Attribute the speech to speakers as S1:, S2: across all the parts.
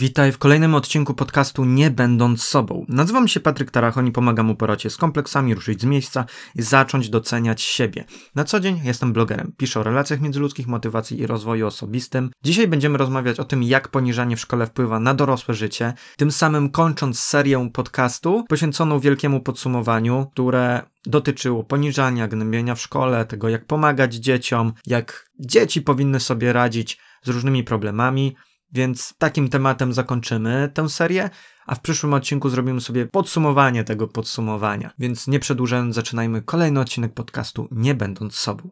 S1: Witaj w kolejnym odcinku podcastu Nie będąc sobą. Nazywam się Patryk Tarachon i pomagam mu poracie z kompleksami, ruszyć z miejsca i zacząć doceniać siebie. Na co dzień jestem blogerem, piszę o relacjach międzyludzkich, motywacji i rozwoju osobistym. Dzisiaj będziemy rozmawiać o tym, jak poniżanie w szkole wpływa na dorosłe życie, tym samym kończąc serię podcastu poświęconą wielkiemu podsumowaniu, które dotyczyło poniżania, gnębienia w szkole, tego jak pomagać dzieciom, jak dzieci powinny sobie radzić z różnymi problemami. Więc takim tematem zakończymy tę serię, a w przyszłym odcinku zrobimy sobie podsumowanie tego podsumowania. Więc nie przedłużając, zaczynajmy kolejny odcinek podcastu Nie będąc sobą.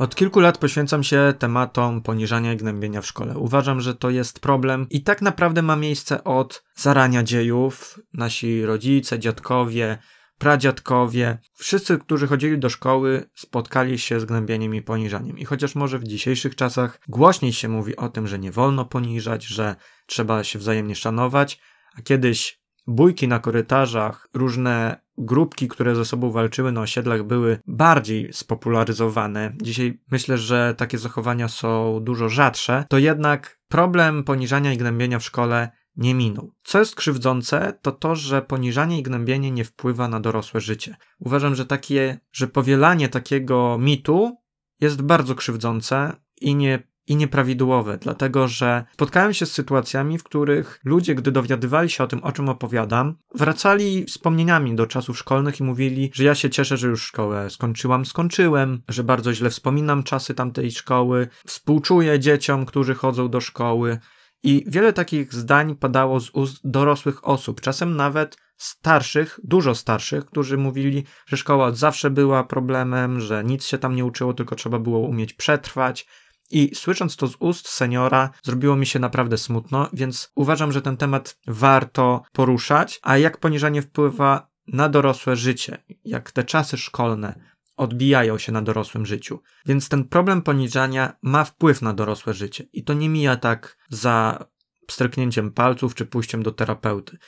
S1: Od kilku lat poświęcam się tematom poniżania i gnębienia w szkole. Uważam, że to jest problem i tak naprawdę ma miejsce od zarania dziejów. Nasi rodzice, dziadkowie, pradziadkowie, wszyscy, którzy chodzili do szkoły, spotkali się z gnębieniem i poniżaniem. I chociaż może w dzisiejszych czasach głośniej się mówi o tym, że nie wolno poniżać, że trzeba się wzajemnie szanować, a kiedyś bójki na korytarzach, różne grupki, które ze sobą walczyły na osiedlach, były bardziej spopularyzowane. Dzisiaj myślę, że takie zachowania są dużo rzadsze, to jednak problem poniżania i gnębienia w szkole nie minął. Co jest krzywdzące, to to, że poniżanie i gnębienie nie wpływa na dorosłe życie. Uważam, że takie, że powielanie takiego mitu jest bardzo krzywdzące i nie i nieprawidłowe, dlatego że spotkałem się z sytuacjami, w których ludzie, gdy dowiadywali się o tym, o czym opowiadam, wracali wspomnieniami do czasów szkolnych i mówili, że ja się cieszę, że już szkołę skończyłam, skończyłem, że bardzo źle wspominam czasy tamtej szkoły, współczuję dzieciom, którzy chodzą do szkoły. I wiele takich zdań padało z ust dorosłych osób, czasem nawet starszych, dużo starszych, którzy mówili, że szkoła zawsze była problemem, że nic się tam nie uczyło, tylko trzeba było umieć przetrwać, i słysząc to z ust seniora, zrobiło mi się naprawdę smutno, więc uważam, że ten temat warto poruszać. A jak poniżanie wpływa na dorosłe życie, jak te czasy szkolne odbijają się na dorosłym życiu. Więc ten problem poniżania ma wpływ na dorosłe życie i to nie mija tak za stryknięciem palców czy pójściem do terapeuty.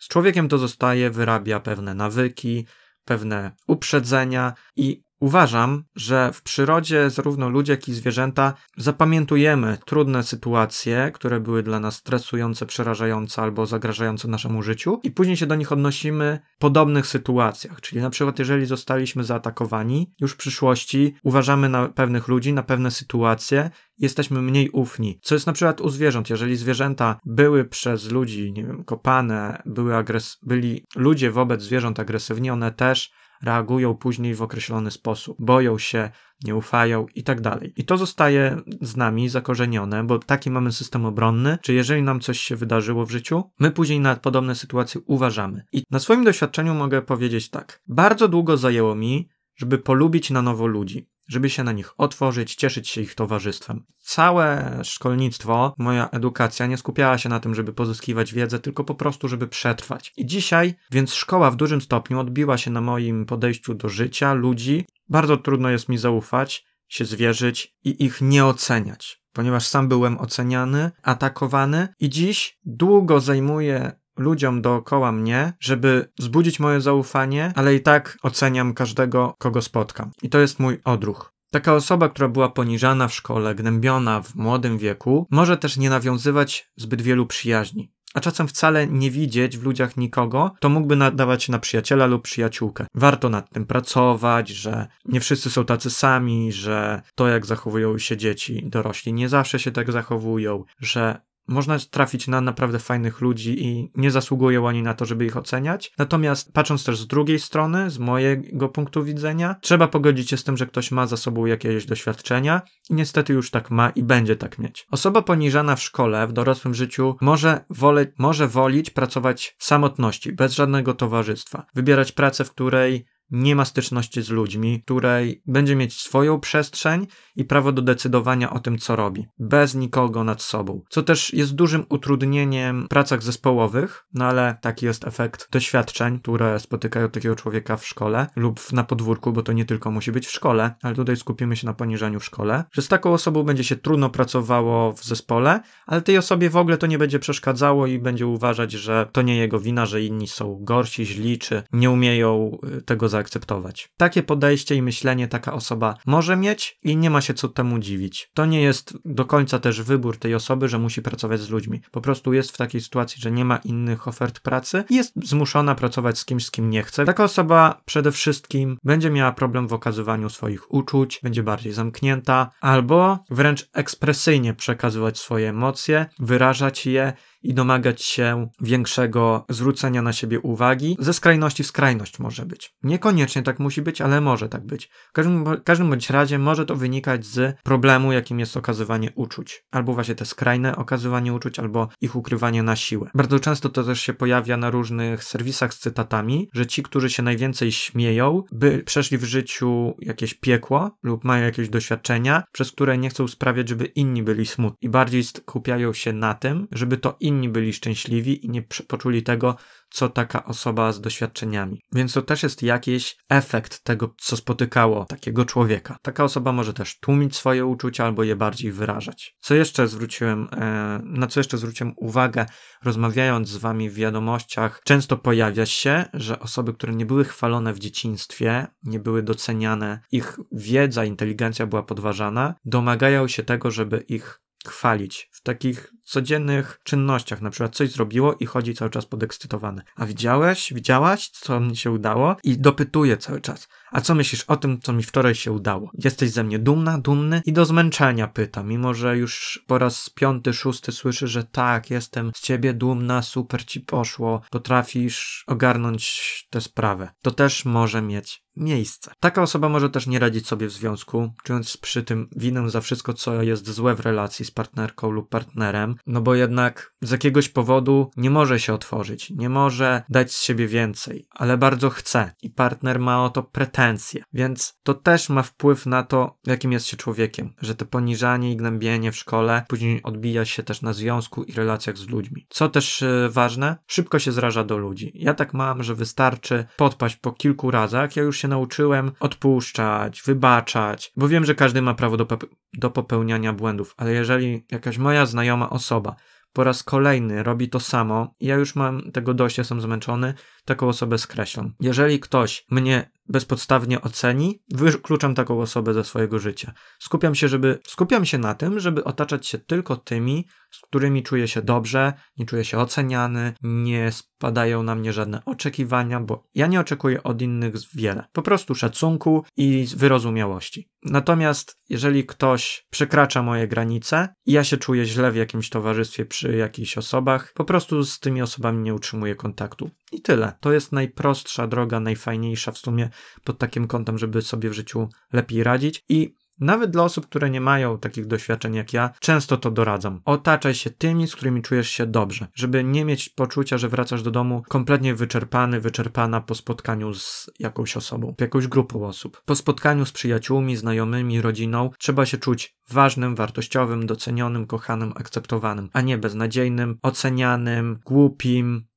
S1: Z człowiekiem to zostaje, wyrabia pewne nawyki, pewne uprzedzenia i Uważam, że w przyrodzie zarówno ludzie, jak i zwierzęta zapamiętujemy trudne sytuacje, które były dla nas stresujące, przerażające albo zagrażające naszemu życiu, i później się do nich odnosimy w podobnych sytuacjach. Czyli na przykład, jeżeli zostaliśmy zaatakowani, już w przyszłości uważamy na pewnych ludzi, na pewne sytuacje, jesteśmy mniej ufni. Co jest na przykład u zwierząt. Jeżeli zwierzęta były przez ludzi, nie wiem, kopane, były agres- byli ludzie wobec zwierząt agresywni, one też reagują później w określony sposób, boją się, nie ufają i tak dalej. I to zostaje z nami zakorzenione, bo taki mamy system obronny, czy jeżeli nam coś się wydarzyło w życiu, my później na podobne sytuacje uważamy. I na swoim doświadczeniu mogę powiedzieć tak. Bardzo długo zajęło mi, żeby polubić na nowo ludzi żeby się na nich otworzyć, cieszyć się ich towarzystwem. Całe szkolnictwo, moja edukacja nie skupiała się na tym, żeby pozyskiwać wiedzę, tylko po prostu, żeby przetrwać. I dzisiaj, więc szkoła w dużym stopniu odbiła się na moim podejściu do życia, ludzi. Bardzo trudno jest mi zaufać, się zwierzyć i ich nie oceniać. Ponieważ sam byłem oceniany, atakowany i dziś długo zajmuje ludziom dookoła mnie, żeby wzbudzić moje zaufanie, ale i tak oceniam każdego, kogo spotkam. I to jest mój odruch. Taka osoba, która była poniżana w szkole, gnębiona w młodym wieku, może też nie nawiązywać zbyt wielu przyjaźni. A czasem wcale nie widzieć w ludziach nikogo, to mógłby nadawać na przyjaciela lub przyjaciółkę. Warto nad tym pracować, że nie wszyscy są tacy sami, że to jak zachowują się dzieci dorośli nie zawsze się tak zachowują, że można trafić na naprawdę fajnych ludzi i nie zasługują oni na to, żeby ich oceniać. Natomiast patrząc też z drugiej strony, z mojego punktu widzenia, trzeba pogodzić się z tym, że ktoś ma za sobą jakieś doświadczenia i niestety już tak ma i będzie tak mieć. Osoba poniżana w szkole, w dorosłym życiu może, wole, może wolić pracować w samotności, bez żadnego towarzystwa. Wybierać pracę, w której nie ma styczności z ludźmi, której będzie mieć swoją przestrzeń i prawo do decydowania o tym, co robi, bez nikogo nad sobą. Co też jest dużym utrudnieniem w pracach zespołowych, no ale taki jest efekt doświadczeń, które spotykają takiego człowieka w szkole lub na podwórku, bo to nie tylko musi być w szkole, ale tutaj skupimy się na poniżaniu w szkole, że z taką osobą będzie się trudno pracowało w zespole, ale tej osobie w ogóle to nie będzie przeszkadzało i będzie uważać, że to nie jego wina, że inni są gorsi, źli, czy nie umieją y, tego zaakceptować. Takie podejście i myślenie taka osoba może mieć i nie ma się co temu dziwić. To nie jest do końca też wybór tej osoby, że musi pracować z ludźmi. Po prostu jest w takiej sytuacji, że nie ma innych ofert pracy i jest zmuszona pracować z kimś, z kim nie chce. Taka osoba przede wszystkim będzie miała problem w okazywaniu swoich uczuć, będzie bardziej zamknięta, albo wręcz ekspresyjnie przekazywać swoje emocje, wyrażać je i domagać się większego zwrócenia na siebie uwagi. Ze skrajności w skrajność może być. Niekoniecznie tak musi być, ale może tak być. W każdym, każdym bądź razie może to wynikać z problemu, jakim jest okazywanie uczuć. Albo właśnie te skrajne okazywanie uczuć, albo ich ukrywanie na siłę. Bardzo często to też się pojawia na różnych serwisach z cytatami, że ci, którzy się najwięcej śmieją, by przeszli w życiu jakieś piekło lub mają jakieś doświadczenia, przez które nie chcą sprawiać, żeby inni byli smutni. I bardziej skupiają się na tym, żeby to inni byli szczęśliwi i nie poczuli tego, co taka osoba z doświadczeniami. Więc to też jest jakiś efekt tego, co spotykało takiego człowieka. Taka osoba może też tłumić swoje uczucia albo je bardziej wyrażać. Co jeszcze zwróciłem, e, na co jeszcze zwróciłem uwagę, rozmawiając z wami w wiadomościach, często pojawia się, że osoby, które nie były chwalone w dzieciństwie, nie były doceniane, ich wiedza, inteligencja była podważana, domagają się tego, żeby ich chwalić w takich codziennych czynnościach, na przykład coś zrobiło i chodzi cały czas podekscytowany. A widziałeś, widziałaś, co mi się udało? I dopytuje cały czas. A co myślisz o tym, co mi wczoraj się udało? Jesteś ze mnie dumna, dumny? I do zmęczenia pyta, mimo że już po raz piąty, szósty słyszy, że tak, jestem z ciebie dumna, super ci poszło, potrafisz ogarnąć tę sprawę. To też może mieć miejsce. Taka osoba może też nie radzić sobie w związku, czując przy tym winę za wszystko, co jest złe w relacji z partnerką lub partnerem, no bo jednak z jakiegoś powodu nie może się otworzyć, nie może dać z siebie więcej, ale bardzo chce i partner ma o to pretensje, więc to też ma wpływ na to, jakim jest się człowiekiem, że to poniżanie i gnębienie w szkole później odbija się też na związku i relacjach z ludźmi. Co też yy, ważne, szybko się zraża do ludzi. Ja tak mam, że wystarczy podpaść po kilku razach, ja już się nauczyłem odpuszczać, wybaczać, bo wiem, że każdy ma prawo do, do popełniania błędów, ale jeżeli jakaś moja znajoma osoba po raz kolejny robi to samo, ja już mam tego dość, jestem zmęczony, taką osobę skreślam. Jeżeli ktoś mnie bezpodstawnie oceni, wykluczam taką osobę ze swojego życia. Skupiam się, żeby, skupiam się na tym, żeby otaczać się tylko tymi, z którymi czuję się dobrze, nie czuję się oceniany, nie spadają na mnie żadne oczekiwania, bo ja nie oczekuję od innych wiele. Po prostu szacunku i wyrozumiałości. Natomiast jeżeli ktoś przekracza moje granice i ja się czuję źle w jakimś towarzystwie przy jakichś osobach, po prostu z tymi osobami nie utrzymuję kontaktu. I tyle. To jest najprostsza droga, najfajniejsza w sumie pod takim kątem, żeby sobie w życiu lepiej radzić. I nawet dla osób, które nie mają takich doświadczeń jak ja, często to doradzam. Otaczaj się tymi, z którymi czujesz się dobrze, żeby nie mieć poczucia, że wracasz do domu kompletnie wyczerpany, wyczerpana po spotkaniu z jakąś osobą, jakąś grupą osób. Po spotkaniu z przyjaciółmi, znajomymi, rodziną trzeba się czuć ważnym, wartościowym, docenionym, kochanym, akceptowanym, a nie beznadziejnym, ocenianym, głupim,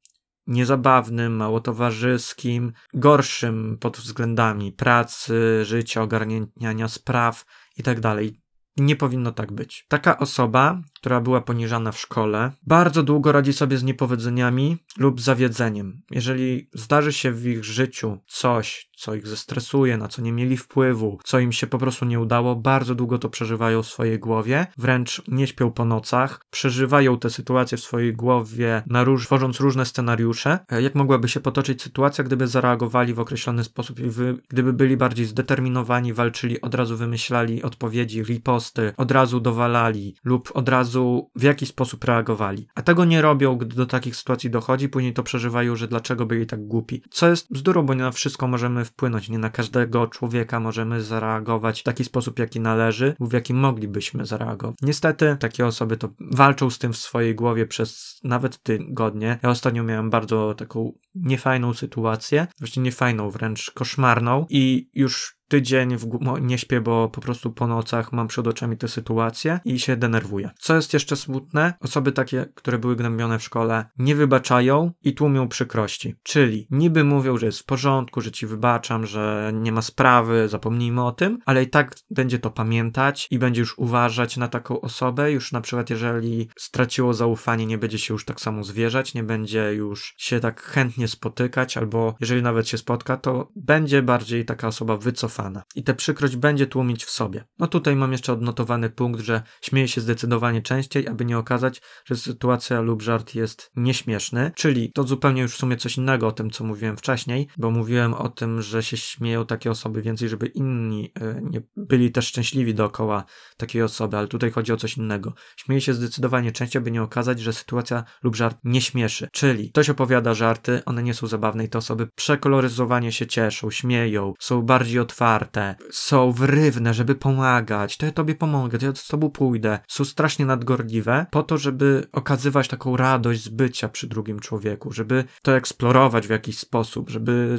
S1: niezabawnym, mało towarzyskim, gorszym pod względami pracy, życia, ogarniania spraw itd. Tak nie powinno tak być. Taka osoba, która była poniżana w szkole, bardzo długo radzi sobie z niepowodzeniami lub zawiedzeniem. Jeżeli zdarzy się w ich życiu coś, co ich zestresuje, na co nie mieli wpływu, co im się po prostu nie udało, bardzo długo to przeżywają w swojej głowie, wręcz nie śpią po nocach, przeżywają te sytuacje w swojej głowie, na róż, tworząc różne scenariusze. E, jak mogłaby się potoczyć sytuacja, gdyby zareagowali w określony sposób i gdyby byli bardziej zdeterminowani, walczyli, od razu wymyślali odpowiedzi, riposty, od razu dowalali lub od razu razu w jakiś sposób reagowali. A tego nie robią, gdy do takich sytuacji dochodzi, później to przeżywają, że dlaczego byli tak głupi. Co jest bzdurą, bo nie na wszystko możemy wpłynąć, nie na każdego człowieka możemy zareagować w taki sposób, jaki należy, lub w jaki moglibyśmy zareagować. Niestety, takie osoby to walczą z tym w swojej głowie przez nawet tygodnie. Ja ostatnio miałem bardzo taką niefajną sytuację, właśnie niefajną, wręcz koszmarną i już tydzień w, nie śpię, bo po prostu po nocach mam przed oczami tę sytuację i się denerwuję. Co jest jeszcze smutne? Osoby takie, które były gnębione w szkole, nie wybaczają i tłumią przykrości. Czyli niby mówią, że jest w porządku, że ci wybaczam, że nie ma sprawy, zapomnijmy o tym, ale i tak będzie to pamiętać i będzie już uważać na taką osobę. Już na przykład, jeżeli straciło zaufanie, nie będzie się już tak samo zwierzać, nie będzie już się tak chętnie spotykać, albo jeżeli nawet się spotka, to będzie bardziej taka osoba wycofana i tę przykrość będzie tłumić w sobie. No tutaj mam jeszcze odnotowany punkt, że śmieje się zdecydowanie częściej, aby nie okazać, że sytuacja lub żart jest nieśmieszny, czyli to zupełnie już w sumie coś innego o tym, co mówiłem wcześniej, bo mówiłem o tym, że się śmieją takie osoby więcej, żeby inni y, nie byli też szczęśliwi dookoła takiej osoby, ale tutaj chodzi o coś innego. Śmieje się zdecydowanie częściej, aby nie okazać, że sytuacja lub żart nie śmieszy. Czyli ktoś opowiada żarty, one nie są zabawne i te osoby przekoloryzowanie się cieszą, śmieją, są bardziej otwarte, otwarte, są wrywne, żeby pomagać, to ja tobie pomogę, to ja z tobą pójdę, są strasznie nadgorliwe po to, żeby okazywać taką radość z bycia przy drugim człowieku, żeby to eksplorować w jakiś sposób, żeby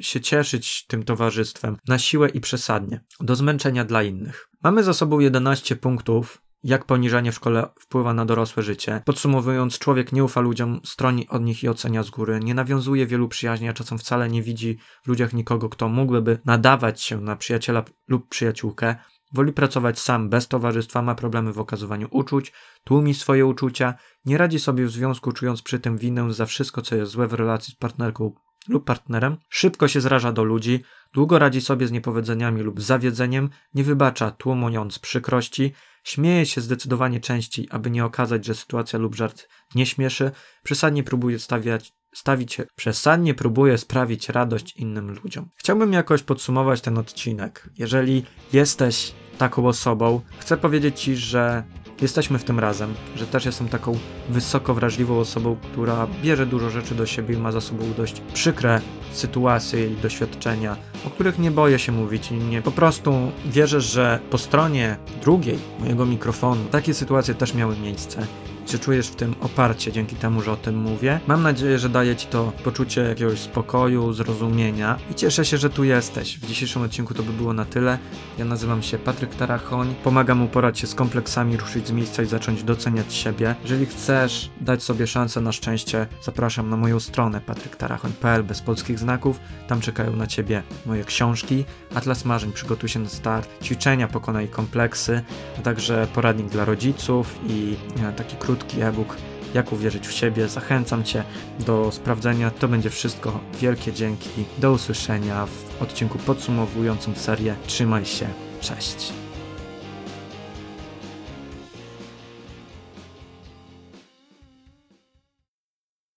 S1: się cieszyć tym towarzystwem na siłę i przesadnie, do zmęczenia dla innych. Mamy za sobą 11 punktów, jak poniżanie w szkole wpływa na dorosłe życie. Podsumowując, człowiek nie ufa ludziom, stroni od nich i ocenia z góry, nie nawiązuje wielu przyjaźni, a czasem wcale nie widzi w ludziach nikogo, kto mógłby nadawać się na przyjaciela lub przyjaciółkę. Woli pracować sam, bez towarzystwa, ma problemy w okazywaniu uczuć, tłumi swoje uczucia, nie radzi sobie w związku, czując przy tym winę za wszystko, co jest złe w relacji z partnerką lub partnerem, szybko się zraża do ludzi, długo radzi sobie z niepowodzeniami lub zawiedzeniem, nie wybacza, tłumując przykrości, Śmieje się zdecydowanie częściej, aby nie okazać, że sytuacja lub żart nie śmieszy, przesadnie próbuje stawiać, stawić, przesadnie próbuje sprawić radość innym ludziom. Chciałbym jakoś podsumować ten odcinek. Jeżeli jesteś taką osobą, chcę powiedzieć Ci, że jesteśmy w tym razem, że też jestem taką wysoko wrażliwą osobą, która bierze dużo rzeczy do siebie i ma za sobą dość przykre sytuacje i doświadczenia, o których nie boję się mówić i nie po prostu wierzę, że po stronie drugiej mojego mikrofonu takie sytuacje też miały miejsce czy czujesz w tym oparcie dzięki temu, że o tym mówię. Mam nadzieję, że daje Ci to poczucie jakiegoś spokoju, zrozumienia i cieszę się, że tu jesteś. W dzisiejszym odcinku to by było na tyle. Ja nazywam się Patryk Tarachoń, pomagam uporać się z kompleksami, ruszyć z miejsca i zacząć doceniać siebie. Jeżeli chcesz dać sobie szansę na szczęście, zapraszam na moją stronę patryktarachoń.pl bez polskich znaków. Tam czekają na Ciebie moje książki, Atlas Marzeń, przygotuj się na start, ćwiczenia, pokonaj kompleksy, a także poradnik dla rodziców i e, taki krótki krótki e-book Jak uwierzyć w siebie. Zachęcam Cię do sprawdzenia. To będzie wszystko. Wielkie dzięki. Do usłyszenia w odcinku podsumowującym serię. Trzymaj się. Cześć.